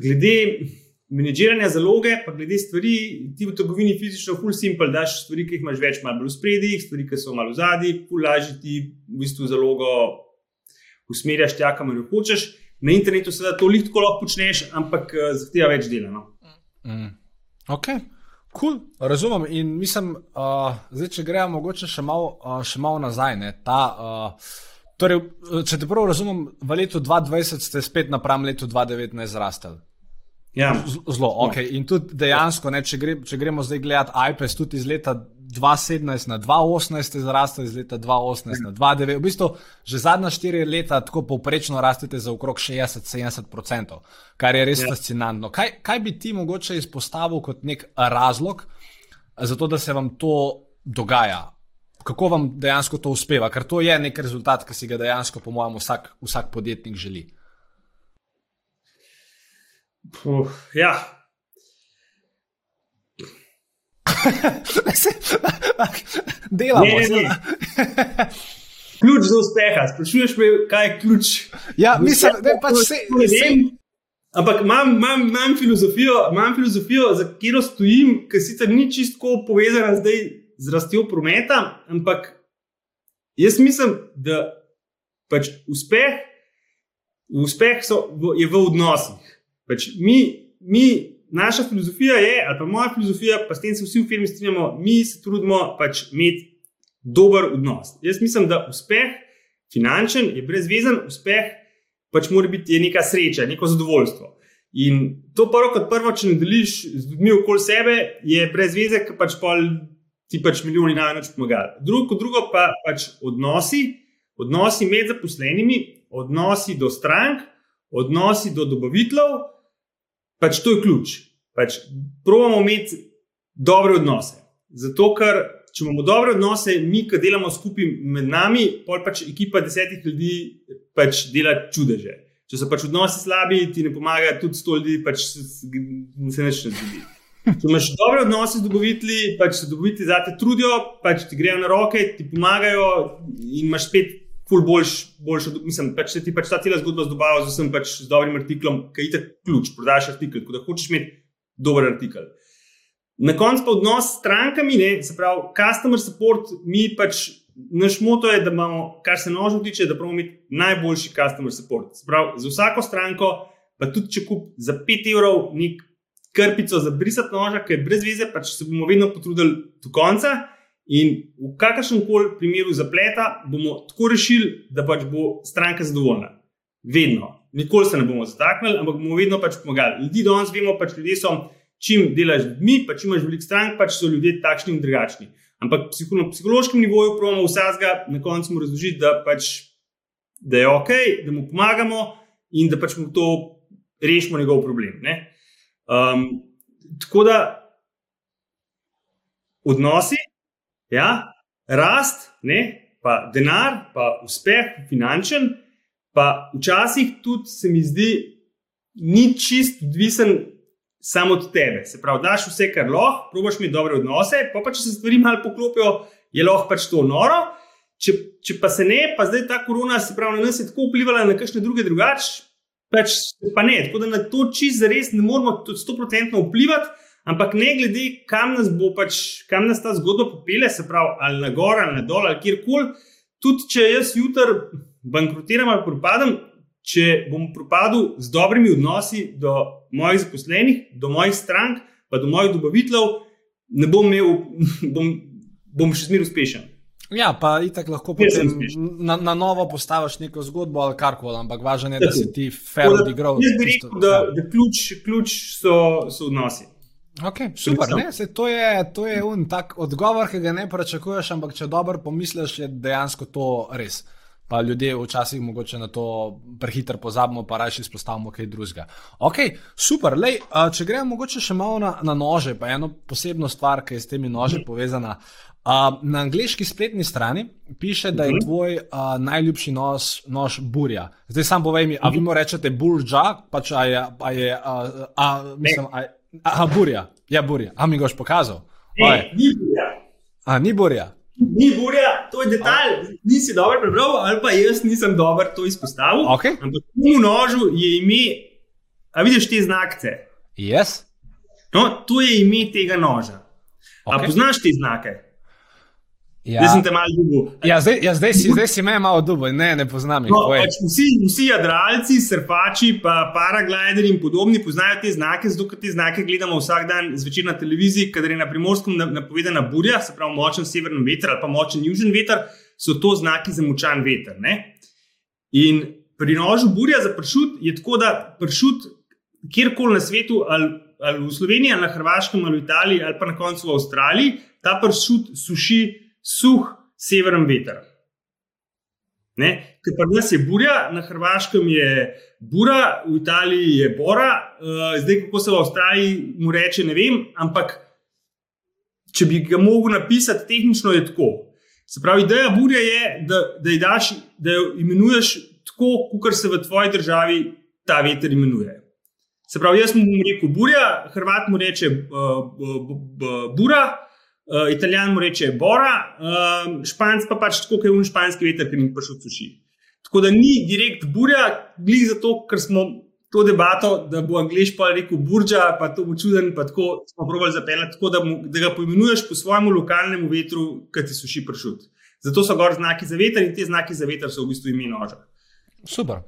Speaker 2: glede menedžiranja zaloge, pa glede stvari, ti v trgovini fizično, full simple, daš stvari, ki jih imaš več, malo bolj v spredji, stvari, ki so malo v zadnji, full lažje ti v bistvu zalogo usmerjaš tja, kamor hočeš. Na internetu se da to lahko počneš, ampak eh, zahteva več dela. No?
Speaker 1: Mm. Ok, cool. razumem. In mislim, uh, zdaj, če gremo mogoče še malo uh, mal nazaj. Ta, uh, torej, če te prav razumem, v letu 2020 ste spet napram letu 2019 zrastali.
Speaker 2: Ja.
Speaker 1: Zelo, ok. In tudi dejansko, ne, če, gre, če gremo zdaj gledati iPad, tudi iz leta 2017 na 2018 zrastel, iz leta 2018 na 2009. V bistvu že zadnja štiri leta tako povprečno rastete za okrog 60-70%, kar je res ja. fascinantno. Kaj, kaj bi ti mogoče izpostavil kot nek razlog za to, da se vam to dogaja? Kako vam dejansko to uspeva? Ker to je nek rezultat, ki si ga dejansko, po mojem, vsak, vsak podjetnik želi.
Speaker 2: Puh, ja, [LAUGHS]
Speaker 1: Delamo, ne,
Speaker 2: ne. ključ za uspeh. Sprašuješ me, kaj je ključ?
Speaker 1: Ja, mislim, da pač se ne vem.
Speaker 2: Ampak imam, imam, imam, filozofijo, imam filozofijo, za katero stojim, ki sicer ni čisto povezana zdaj z rastjo prometa, ampak jaz mislim, da pač uspeh, uspeh so, je v odnosih. Pač mi, mi naša filozofija je, ali pa moja filozofija, pa s tem se vsi v firmi strinjamo, mi se trudimo pač imeti dober odnos. Jaz mislim, da uspeh, finančen, je brezvezen, uspeh pač mora biti neka sreča, neko zadovoljstvo. In to prvo, kot prvo, če ne deliš z ljudmi okoli sebe, je brez veze, ker pač pol ti pač milijoni največ pomagali. Drugo, drugo pa pač odnosi, odnosi med zaposlenimi, odnosi do strank, odnosi do dobaviteljev, pač to je ključ. Pač Probamo imeti dobre odnose. Zato, ker če imamo dobre odnose, mi, ki delamo skupaj med nami, pa pač ekipa desetih ljudi pač dela čudeže. Če so pač odnosi slabi, ti ne pomaga, tudi sto ljudi pač se neč ne zgodi. Če imaš dobre odnose z dobavitelji, pač se dobavitelji za te trudijo, pač ti grejo na roke, ti pomagajo in imaš spet ful boljš, boljš od, mislim, pač se ti pač ta cela zgodba z dobavo, z vsem pač z dobrim artiklom, je tako ključ, prodaš artikel, tako da hočeš imeti dober artikel. Na koncu pa odnos s strankami, ne, se pravi, customer support, mi pač naš moto je, da imamo, kar se nožo tiče, da pravimo imeti najboljši customer support. Se pravi, za vsako stranko, pa tudi če kup za 5 evrov nek krpico za brisati noža, je brez veze, pač se bomo vedno potrudili do konca. In v kakršnem koli primeru zapleta bomo tako rešili, da pač bo stranka zadovoljna. Vedno. Nikoli se ne bomo zataknili, ampak bomo vedno pač pomagali. Ljudje danes vemo, pač ljudje so, čim delaš ljudmi, pa čim imaš veliko strank, pač so ljudje takšni in drugačni. Ampak na psihološkem nivoju pravimo vsega, na koncu mu razložiti, da, pač, da je ok, da mu pomagamo in da pač mu to rešimo njegov problem. Um, tako da odnosi. Ja? Rast, ne? pa denar, pa uspeh, finančen, pa včasih tudi se mi zdi, ni čist odvisen samo od tebe. Se pravi, daš vse, kar lahko, probaš mi dobre odnose, pa, pa če se stvari malo poklopijo, je lahko pač to noro. Če, če pa se ne, pa zdaj ta korona, se pravi, na nas je tako vplivala, na kakšne druge drugače, pač pa ne. Tako da na to čist zares ne moramo 100% vplivati. Ampak ne glede, kam nas bo pač, kam nas ta zgodba popele, se pravi, ali na gor ali na dol ali kjerkoli, tudi če jaz jutri bankrotiram ali propadem, če bom propadel z dobrimi odnosi do mojih zaposlenih, do mojih strank, pa do mojih dobaviteljev, ne bom imel, [LAUGHS] bom, bom še zmeraj uspešen.
Speaker 1: Ja, pa itak lahko potem na, na novo postaviš neko zgodbo ali karkoli, ampak važno je, da si ti fair odigral.
Speaker 2: Jaz bi rekel, da, da ključ, ključ so, so odnosi.
Speaker 1: Okay, super, ne, se, to je, to je un tak odgovor, ki ga ne pričakuješ, ampak če dobro pomisliš, je dejansko to res. Pa ljudje včasih mogoče na to prehiter pozabimo, pa raje izpostavimo kaj drugega. Ok, super. Lej, če gremo mogoče še malo na, na nože, pa eno posebno stvar, ki je s temi noži povezana. Uh, na angliški spletni strani piše, da je mhm. tvoj uh, najljubši nož, nož burja. Zdaj sam povej mi, a vi mu rečete burja, pač a je, a je, a, a, mislim, a, a burja, ja burja, a mi ga boš pokazal?
Speaker 2: Ne, ni burja.
Speaker 1: A, ni burja.
Speaker 2: Ni burja, to je detalj, a. nisi dobro prebral, ali pa jaz nisem dobro to izpostavil.
Speaker 1: Okay.
Speaker 2: Ampak v nožu je ime, a vidiš te znakce?
Speaker 1: Yes.
Speaker 2: No, to je ime tega noža. Okay. A poznaš te znake?
Speaker 1: Ja.
Speaker 2: Zdaj sem te malo dubil.
Speaker 1: Ja, zdaj, ja, zdaj, si, zdaj si me malo dubil, ne, ne poznam jih.
Speaker 2: No, pač vsi, vsi jadralci, surfači, pa paraglideri in podobni poznajo te znake, zato te znake gledamo vsak dan zvečer na televiziji, kadar je na primorskem napovedana burja, se pravi močen severni veter ali pa močen južni veter, so to znaki za močan veter. Ne? In pri nožu burja za pršut je tako, da pršut kjerkoli na svetu, ali, ali v Sloveniji, ali na Hrvaškem, ali v Italiji, ali pa na koncu v Avstraliji, ta pršut suši suh severen veter. Ker pa nas je burja, na Hrvaškem je bura, v Italiji je bora, uh, zdaj kako se v Avstraliji mu reče, ne vem, ampak če bi ga mogel napisati, tehnično je tako. Se pravi, burja je, da, da, daš, da jo imenuješ tako, kot se v tvoji državi ta veter imenuje. Se pravi, jaz mu rekel burja, Hrvat mu reče uh, b, b, b, bura. Uh, Italijan mu reče Bora, uh, Španc pa pač tako, kot je un španski veter, ki ni prišel suši. Tako da ni direkt burja, glih zato, ker smo to debato, da bo angliš pa rekel burja, pa to bo čuden, pa tako smo provali zapeljati, tako da, mu, da ga poimenuješ po svojemu lokalnemu vetru, ki ti suši pršut. Zato so gor znaki za veter in te znaki za veter so v bistvu ime noža.
Speaker 1: Super.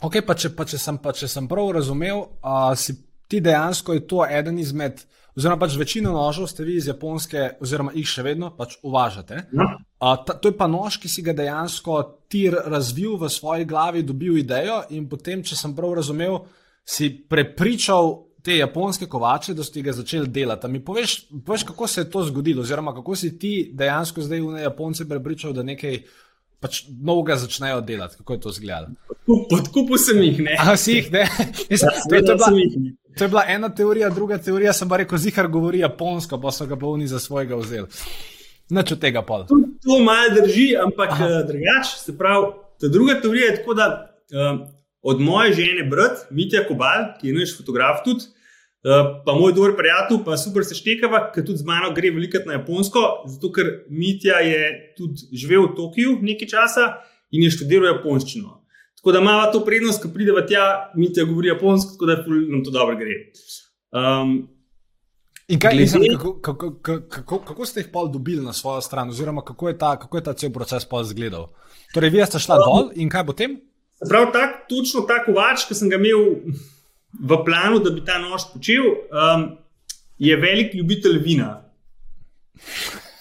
Speaker 1: Ok, pa če, pa če, sem, pa če sem prav razumel, uh, si ti dejansko je to eden izmed oziroma pač večino nožev ste vi iz Japonske, oziroma jih še vedno pač uvažate. Ja. A, ta, to je pa nož, ki si ga dejansko ti razvil v svoji glavi, dobil idejo in potem, če sem prav razumel, si prepričal te japonske kovače, da ste ga začeli delati. Mi poveš, poveš, kako se je to zgodilo, oziroma kako si ti dejansko zdaj v Japonci prepričal, da nekaj. Pač novega začnejo delati, kako je to izgledalo.
Speaker 2: Podkupu sem jih, ne.
Speaker 1: A si jih, ne. Ja, to, [LAUGHS] to, je bila, To je bila ena teorija, druga teorija, sem pa rekel, zihar govori japonsko, pa so ga pa oni za svojega vzeli. Noč od tega pol.
Speaker 2: To, to malo drži, ampak uh, drugače. Se pravi, ta druga teorija je tako, da uh, od moje žene brat, Mitja Kobal, ki je naš fotograf tudi, uh, pa moj dober prijatelj, pa super seštekava, ki tudi z mano gre veliko na japonsko, zato ker Mitja je tudi živel v Tokiu nekaj časa in je študiral japonščino. Tako da ima to prednost, ko prideva tja, mi te govori japonsko, tako da nam to dobro gre. Um,
Speaker 1: In kaj, glede... mislim, kako, kako, kako, kako ste jih pol dobili na svojo stran, oziroma kako je ta, kako je ta cel proces pol izgledal? Torej, vi ste šla um, dol in kaj potem?
Speaker 2: Prav tak, točno tako vač, ki sem ga imel v planu, da bi ta nož počel, um, je velik ljubitelj vina.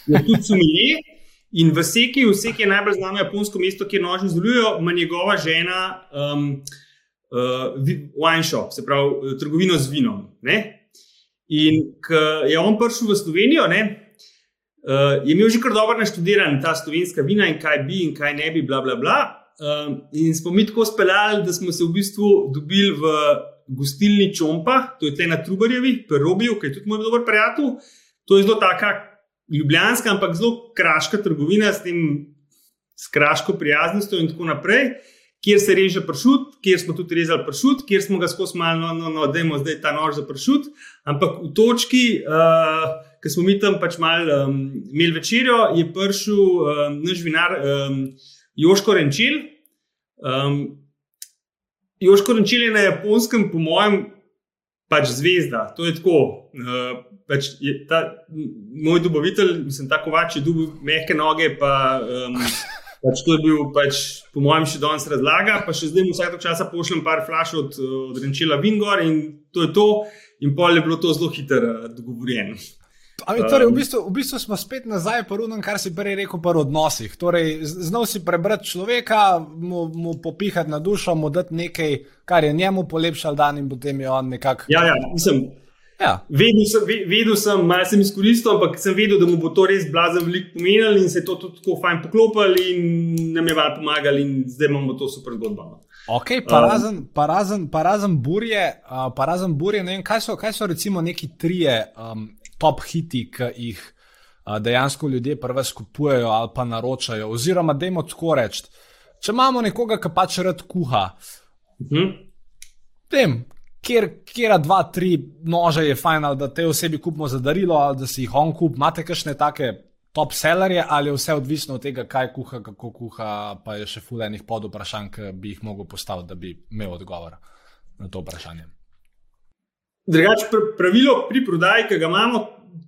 Speaker 2: Je tudi sumilje. In v Seki, v Seki je najbolj znano japonsko mesto, kjer nož izdelujejo, ima njegova žena um, uh, wine shop, se pravi uh, trgovino z vinom. Ne? In ko je on prišel v Slovenijo, ne, uh, je imel že kar dobro naštudiran ta slovenska vina in kaj bi in kaj ne bi, bla, bla, bla. Um, in smo mi tako speljali, da smo se v bistvu dobili v gostilni Čompa, to je tle na Trubarjevi, pri Robiju, ki je tudi moj dober prijatelj. To je zelo taka ljubljanska, ampak zelo kraška trgovina s tem, s kraško prijaznostjo in tako naprej, kjer se reže pršut, kjer smo tudi rezali pršut, kjer smo ga skozi malo, no, no, no da imamo zdaj ta nož za pršut. Ampak v točki, uh, ki smo mi tam pač malo um, imeli večerjo, je prišel um, naš vinar um, Joško Renčil. Um, Joško Renčil je na japonskem, po mojem, pač zvezda. To je tako. Uh, pač ta, moj dobavitelj, mislim, tako vač je dobil mehke noge. Pa, um, [LAUGHS] pač to je bil, pač, po mojem, še danes razlaga. Pa še zdaj mu vsake časa pošljem par flash od, od Renčila Vingor in to je to. In pol je bilo to zelo hitro uh, dogovorjeno.
Speaker 1: Torej, v, bistvu, v bistvu smo spet nazaj po runem, kar si prej rekel, po odnosih. Torej, znal si prebrati človeka, mu, mu popihati na dušo, mu dati nekaj, kar je njemu polepšal dan in potem je on nekako.
Speaker 2: Ja, ja, mislim.
Speaker 1: Ja.
Speaker 2: Vedel sem, ve- vedel sem malo sem izkoristil, ampak sem vedel, da mu bo to res blazen veliko pomenilo in se je to tudi tako fajn poklopili in nam je malo pomagali in zdaj imamo to super zgodbo. no.
Speaker 1: Ok, pa razen, pa razen, pa razen burje, uh, pa razen burje, ne vem, kaj so, kaj so recimo neki trije um, top hiti, ki jih uh, dejansko ljudje prve skupujejo ali pa naročajo. Oziroma, dajmo tako reči, če imamo nekoga, ki pač rad kuha,
Speaker 2: Mhm.
Speaker 1: vem, kjer, kjer dva, tri nože je fajn, da te osebi kupimo za darilo, ali da si jih on kup. Imate kakšne take top sellerje, ali je vse odvisno od tega, kaj kuha, kako kuha, pa je še fulejnih pod vprašanj, ki bi jih mogel postaviti, da bi imel odgovor na to vprašanje.
Speaker 2: Drugače, pr pravilo pri prodaji, ki ga imamo,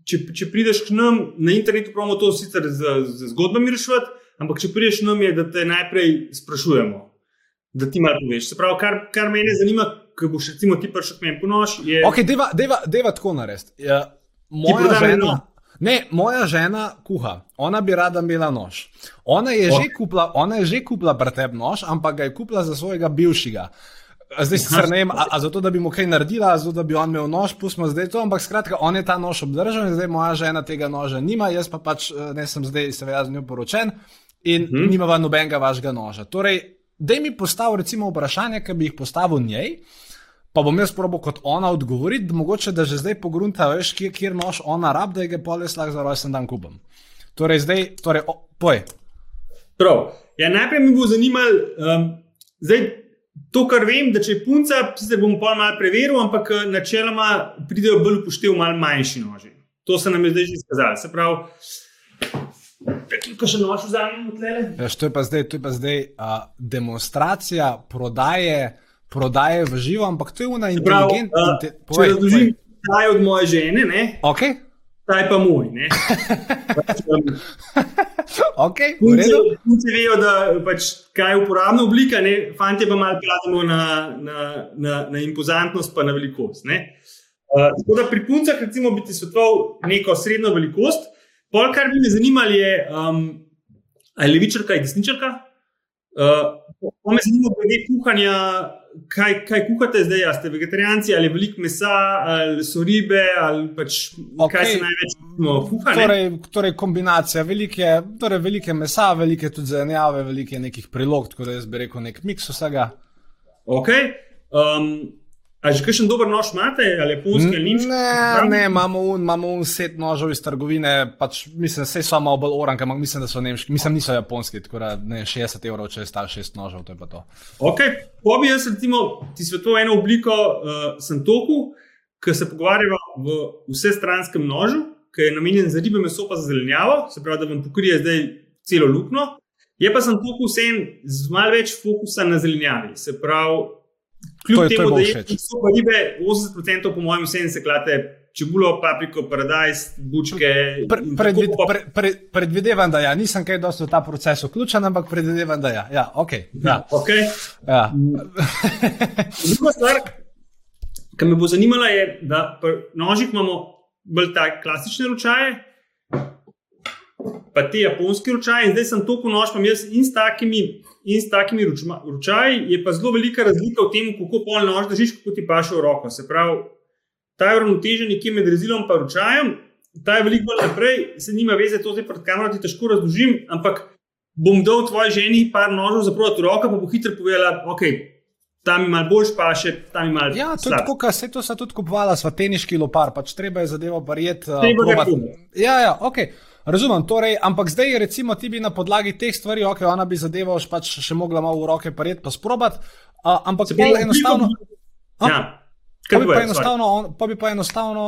Speaker 2: če, če prideš k nam na internetu, pravimo to sicer z, z zgodbami rešiti, ampak če prideš k nam, je, da te najprej sprašujemo, da ti malo poveš. Se pravi, kar, kar mene zanima, ko boš recimo ti prišel k meni po nož, je.
Speaker 1: Ok, deva, deva, deva tako narediti. Ja, moja žena. Ne, moja žena kuha, ona bi rada imela nož. Ona je,
Speaker 2: Oh.
Speaker 1: že kupila, ona je že kupila pri tebi nož, ampak ga je kupila za svojega bivšega. Zdaj si ne vem, a, a zato, da bi mu kaj naredila, a zato, da bi on imel nož, pustimo zdaj to, ampak skratka, on je ta nož obdržal in zdaj moja žena tega noža nima, jaz pa pač eh, ne sem zdaj seveda z njo poročen in
Speaker 2: Mhm.
Speaker 1: hmm. nimava nobenega vašega noža. Torej, daj mi postavi recimo vprašanje, ki bi jih postavil njej, pa bom jaz probo kot ona odgovoriti, mogoče da že zdaj pogrunta, veš, kje, kjer nož ona rab, da ga pol jaz lahko za rojsten dan kupim. Torej, zdaj, torej, o, poj.
Speaker 2: Prav. Ja, najprej mi bo zanimalo, um, zdaj, to, kar vem, da če je punca, sicer bom pa malo preveril, ampak eh, načeloma pridejo bolj upoštev malo manjši noži. To se nam je zdaj že izkazalo. Se pravi, kaj še nož vzamemo tlele?
Speaker 1: Veš, to je pa zdaj, to je pa zdaj uh, demonstracija prodaje, prodaje v živo, ampak to je una inteligentna.
Speaker 2: uh,
Speaker 1: Inte,
Speaker 2: če razložim, ta je od moje žene, ne?
Speaker 1: Ok,
Speaker 2: ta je pa moj. Pač, um,
Speaker 1: ok, v
Speaker 2: Punce, vejo, da pač, kaj je uporabna oblika, ne? fanti pa malo plademo na, na, na, na impozantnost, pa na velikost. ne. Uh, tako da pri puncah, recimo, bi ti svetoval neko srednjo velikost. Pol, kar bi me zanimalo, je, um, ali je levičarka ali desničarka. Uh, pa me zanima, glede kuhanja, kaj, kaj kuhate zdaj, ali ste vegetarijanci, ali je veliko mesa, ali so ribe, ali pač, okay. kaj se največ no, kuha. ne.
Speaker 1: Torej, torej kombinacija velike, torej velike mesa, velike tudi zelenjave, velike nekih prilog, tako da jaz bi rekel nek miks vsega.
Speaker 2: Okay. Um, a že kakšen dober nož imate, ali japonski ali nemški?
Speaker 1: Ne, ne, imamo un, imamo un set nožev iz trgovine, pač mislim, vse so malo bolj oranke, ampak mislim, da so nemški, mislim, niso japonski, tako da ne 60 evrov, če je star šest nožev, to je pa to.
Speaker 2: Okay. Po bi jaz recimo ti svetoval eno obliko uh, santoku, ki se pogovarjava v vsestranskem nožu, ki je namenjen za ribe, meso pa za zelenjavo, se pravi, da vam pokrije zdaj celo luknjo. Je pa santoku vsem z malo več fokusa na zelenjavi. Se pravi, kljub
Speaker 1: je- to je
Speaker 2: temu, da je
Speaker 1: všeč.
Speaker 2: so pa ribe, 80% po mojem vsem se klate čebulo, papriko, paradajz, bučke.
Speaker 1: Pre, predvid,
Speaker 2: pa-
Speaker 1: pre, pre, predvidevam, da ja, nisem kaj dosti v ta proces vključen, ampak predvidevam, da ja. ja okay, ja,
Speaker 2: Okay.
Speaker 1: ja.
Speaker 2: Druga stvar, ki me bo zanimala, je, da pri nožih imamo bolj tak klasične ročaje, pa te japonske ročaje. In zdaj sem nož, pa jaz in s takimi, in s takimi ročma- ročaji je pa zelo velika razlika v tem, kako pol nož držiš, kako ti paše v roko. Se pravi, ta je uravnotežen nekje med rezilom in ročajem, ta je veliko bolj naprej, se nima veze, to zdaj pred kamero ti težko razložim, ampak bom dal tvoji ženi par nožev za proti roko, pa bo hitro povedala, ok. Tam ima boljš paše, tam ima
Speaker 1: ja, to je tako, kot se to so tudi kupovala, sva teniški lopar, pač treba je zadevo verjeti. Uh,
Speaker 2: Treba
Speaker 1: probat-
Speaker 2: probati.
Speaker 1: ja, ja, ok. Razumem, torej, ampak zdaj, recimo, ti bi na podlagi teh stvari, ok, ona bi zadevo pač še mogla malo v roke parjeti, pa sprobati, uh, ampak
Speaker 2: Se pravi,
Speaker 1: enostavno. A?
Speaker 2: Ja,
Speaker 1: Pa bi, pa,
Speaker 2: sorry.
Speaker 1: enostavno, on, pa bi pa enostavno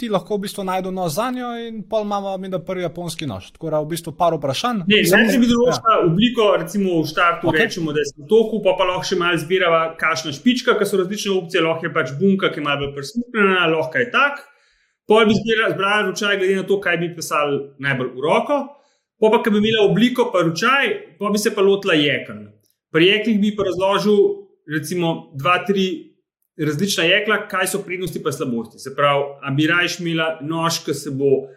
Speaker 1: ti lahko v bistvu najdel nož za njo in pol imamo mi da prvi japonski nož. Tako da v bistvu par vprašanj.
Speaker 2: Ne,
Speaker 1: Samo-
Speaker 2: najprej bi
Speaker 1: ja.
Speaker 2: določila obliko, recimo v štartu
Speaker 1: Ok.
Speaker 2: okay. rečemo, da je stoku, pa pa lahko še malo zbirava kašna špička, ker so različne opcije, lahko je pač bunka, ki je malo bolj prismuknjena, lahko je tak. Pol bi zbira- zbrala ročaj, glede na to, kaj bi pisal najbolj v roko. Po pa, ki bi imela obliko, pa ročaj, pa bi se pa lotila jekel. Pri jeklih bi pa razložil, recimo, dva, tri različna jekla, kaj so prednosti in slabosti. Se pravi, a bi rajš imela nož, ki se bo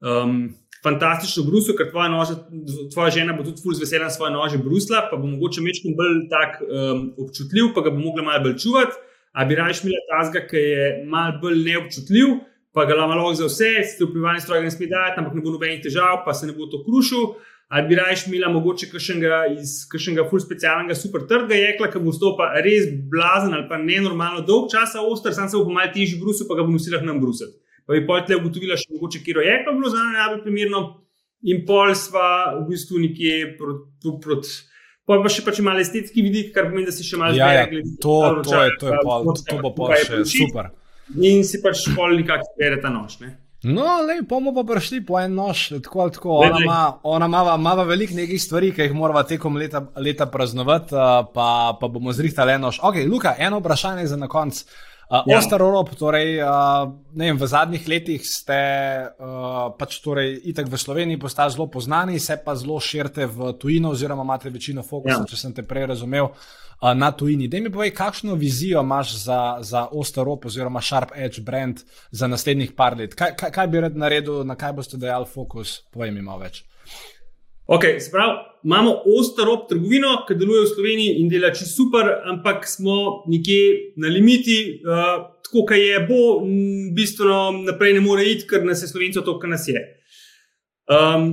Speaker 2: um, fantastično brusil, ker tvoja, noža, tvoja žena bo tudi z veseljem svoje nože brusla, pa bo mogoče mečkim bolj tak um, občutljiv, pa ga bo mogla malo bolj čuvati. a bi raje imela tazga, ki je mal bolj neobčutljiv, pa ga lahko za vse, ste v privatni stroj ne smete dati, ampak ne bo nobenih težav, pa se ne bo to krušil. Ali bi raje imela mogoče kakšnega iz kakšnega full specialnega super trdega jekla, ki bo stopa res blazen ali pa nenormalno dolg časa oster, sam se bo malo težji brusil, pa ga bo nosila nam brusiti. Pa bi potlej ugotovila še mogoče, kje je jeklo bilo za najbolj primerno. In pol sva v bistvu nekje proti. Prot, Pa pa še pač malo estetski vidik, kar pomeni, da si še malo
Speaker 1: ja, ja, gledal. To, to, je, to, je pa, to bo pa še super.
Speaker 2: In si pač pol nekako spere ta nož. Ne?
Speaker 1: No, le, bomo pa prišli po en nož, tako ali tako. Ona ima, ona ima, ima veliko nekih stvari, ki jih moramo tekom leta, leta praznovati, pa, pa bomo zrihtali en nož. Ok, Luka, eno vprašanje za na konec. Uh, ja. Ostar Orop, torej, uh, vem, v zadnjih letih ste uh, pač torej, itak v Sloveniji postali zelo poznani, se pa zelo širite v tujino, oziroma imate večino fokusa, ja. če sem te prej razumel, uh, na tujini. Da mi povej, kakšno vizijo imaš za, za Ostar Orop oziroma Sharp Edge brand za naslednjih par let? Kaj, kaj, kaj bi rad naredil, na kaj boste dejali fokus? Povej mi malo več.
Speaker 2: Okay, sprav, imamo ostrop trgovino, ki deluje v Sloveniji in dela čisto super, ampak smo nekje na limiti, uh, tako kot je, bo bistveno naprej ne more iti, ker nas je slovencev to, kar nas je. Um,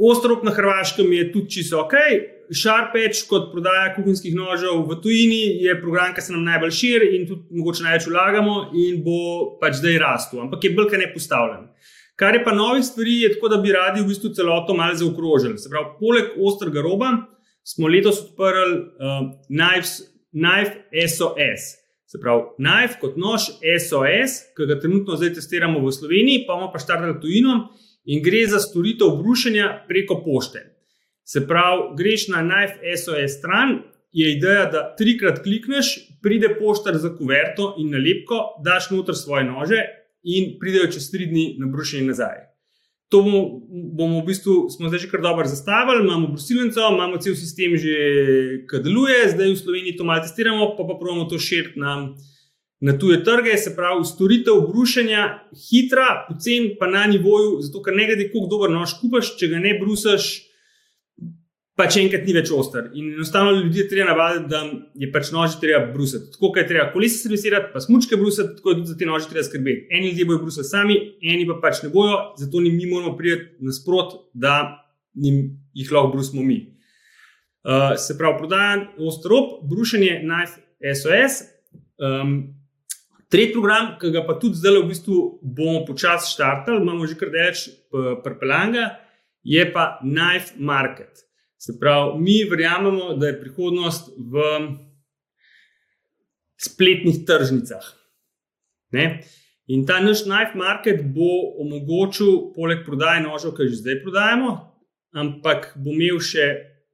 Speaker 2: ostrop na Hrvaškem je tudi čisto ok. Sharpeč kot prodaja kuhinjskih nožev v tujini je program, ki se nam najbolj širi in tudi mogoče največ vlagamo in bo pač zdaj rastel, ampak je bolj kaj ne postavljen. Kar je pa novih stvari, je tako, da bi radi v bistvu celoto malo zaokrožili. Se pravi, poleg ostrega roba smo letos odprli uh, Knives, Knife SOS. Se pravi, Knife kot nož SOS, ki ga trenutno zdaj testiramo v Sloveniji, pa imamo pa štartali tujino in gre za storitev brušenja preko pošte. Se pravi, greš na Knife SOS stran, je ideja, da trikrat klikneš, pride poštar za kuverto in nalepko, daš noter svoje nože in pridejo čez tri dni na brušenje nazaj. To bomo, bomo v bistvu, smo zdaj že kar dobro zastavili, imamo brusilnico, imamo cel sistem že, ki deluje, zdaj v Sloveniji to malo testiramo, pa pa pravimo to širiti na, na tuje trge, se pravi, storitev brušenja, hitra, pocen, pa na nivoju, zato ker ne glede, koliko dober nož kupaš, če ga ne brusaš, pa če enkrat ni več oster. In enostavno ljudi je treba navaditi, da je pač nož treba brusiti. Tako kot je treba kolesa servisirati, pa smočke brusiti, tako tudi za te nože treba skrbeti. Eni ljudje bojo brusiti sami, eni pa pač ne bojo, zato mi moramo priti nasprot, da jih lahko brusimo mi. Uh, se pravi, prodajan ostrop, brušenje Knife SOS. Um, Tretji program, ki ga pa tudi zdaj v bistvu bomo počasi štartali, imamo že kar več prpelanga, je pa Knife Market. Se pravi, mi verjamemo, da je prihodnost v spletnih tržnicah. Ne? In ta naš knife market bo omogočil, poleg prodaje nožev, ki jih že zdaj prodajemo, ampak bo imel še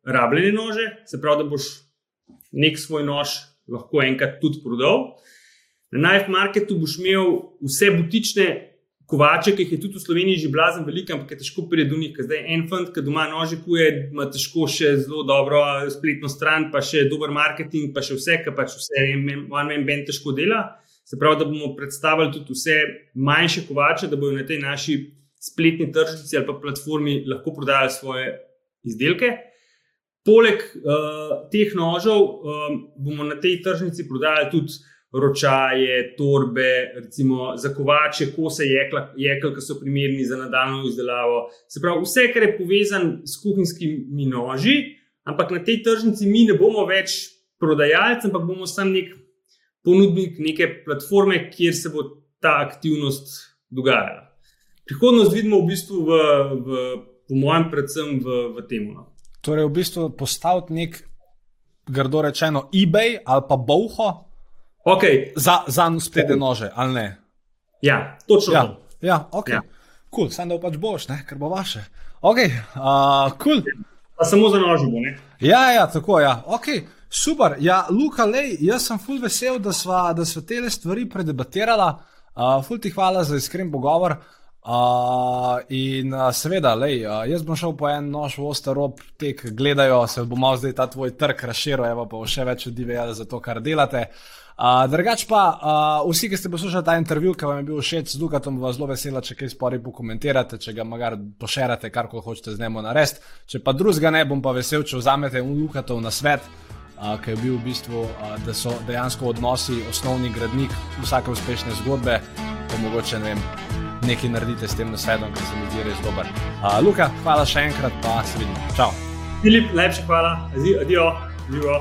Speaker 2: rabljene nože, se pravi, da boš nek svoj nož lahko enkrat tudi prodal. Na knife marketu boš imel vse butične kovače, ki jih je tudi v Sloveniji že blazen veliko, ampak je težko priti do njih. Zdaj en fant, ki doma nože kuje, ima težko še zelo dobro spletno stran, pa še dober marketing, pa še vse, kar pač vse en men ben težko dela. Se pravi, da bomo predstavili tudi vse manjše kovače, da bodo na tej naši spletni tržnici ali pa platformi lahko prodajali svoje izdelke. Poleg uh, teh nožev um, bomo na tej tržnici prodajali tudi ročaje, torbe, recimo zakovače, kose jekla, jekla, ki so primerni za nadaljno izdelavo. Se pravi, vse, kar je povezano s kuhinjskimi noži, ampak na tej tržnici mi ne bomo več prodajalci, ampak bomo sam nek ponudnik neke platforme, kjer se bo ta aktivnost dogajala. Prihodnost vidimo v bistvu, v, v, po mojem, predvsem v, v tem. No.
Speaker 1: Torej, v bistvu postaviti nek, grdo rečeno, eBay ali pa boho,
Speaker 2: Okay.
Speaker 1: Za, za spletne nože, ali ne?
Speaker 2: Ja, točno.
Speaker 1: Ja, ja ok. Ja. Cool, Sam da pač boš, ne? ker bo vaše. Ok, uh, cool.
Speaker 2: Pa samo za nože bo, ne?
Speaker 1: Ja, ja, tako. Ja. Ok, super. Ja, Luka, lej, jaz sem full vesel, da smo sva te stvari predebatirala. Uh, full ti hvala za iskren pogovor. Uh, in uh, seveda, lej, uh, jaz bom šel po en nož v ostarob, tek gledajo, se bo malo zdaj ta tvoj trg razširil, evo pa še več ljudi ve za to, kar delate. Uh, Uh, drugač pa, uh, vsi, ki ste poslušali ta intervju, ki vam je bil všeč z Dukatom, vas zelo vesela, če kaj spori pokomentirate, če ga magar pošerate, kar hočete z njim narediti. Če pa drugega ne, bom pa vesel, če vzamete un Dukatov na svet. Uh, Ker je bil v bistvu, uh, da so dejansko odnosi osnovni gradnik vsake uspešne zgodbe, pa mogoče ne vem, nekaj naredite s tem nasvetom, ki se mi zdi res dober. Uh, Luka, hvala še enkrat, pa se vidimo. Čau.
Speaker 2: Filip, najlepša hvala, adijo, adijo.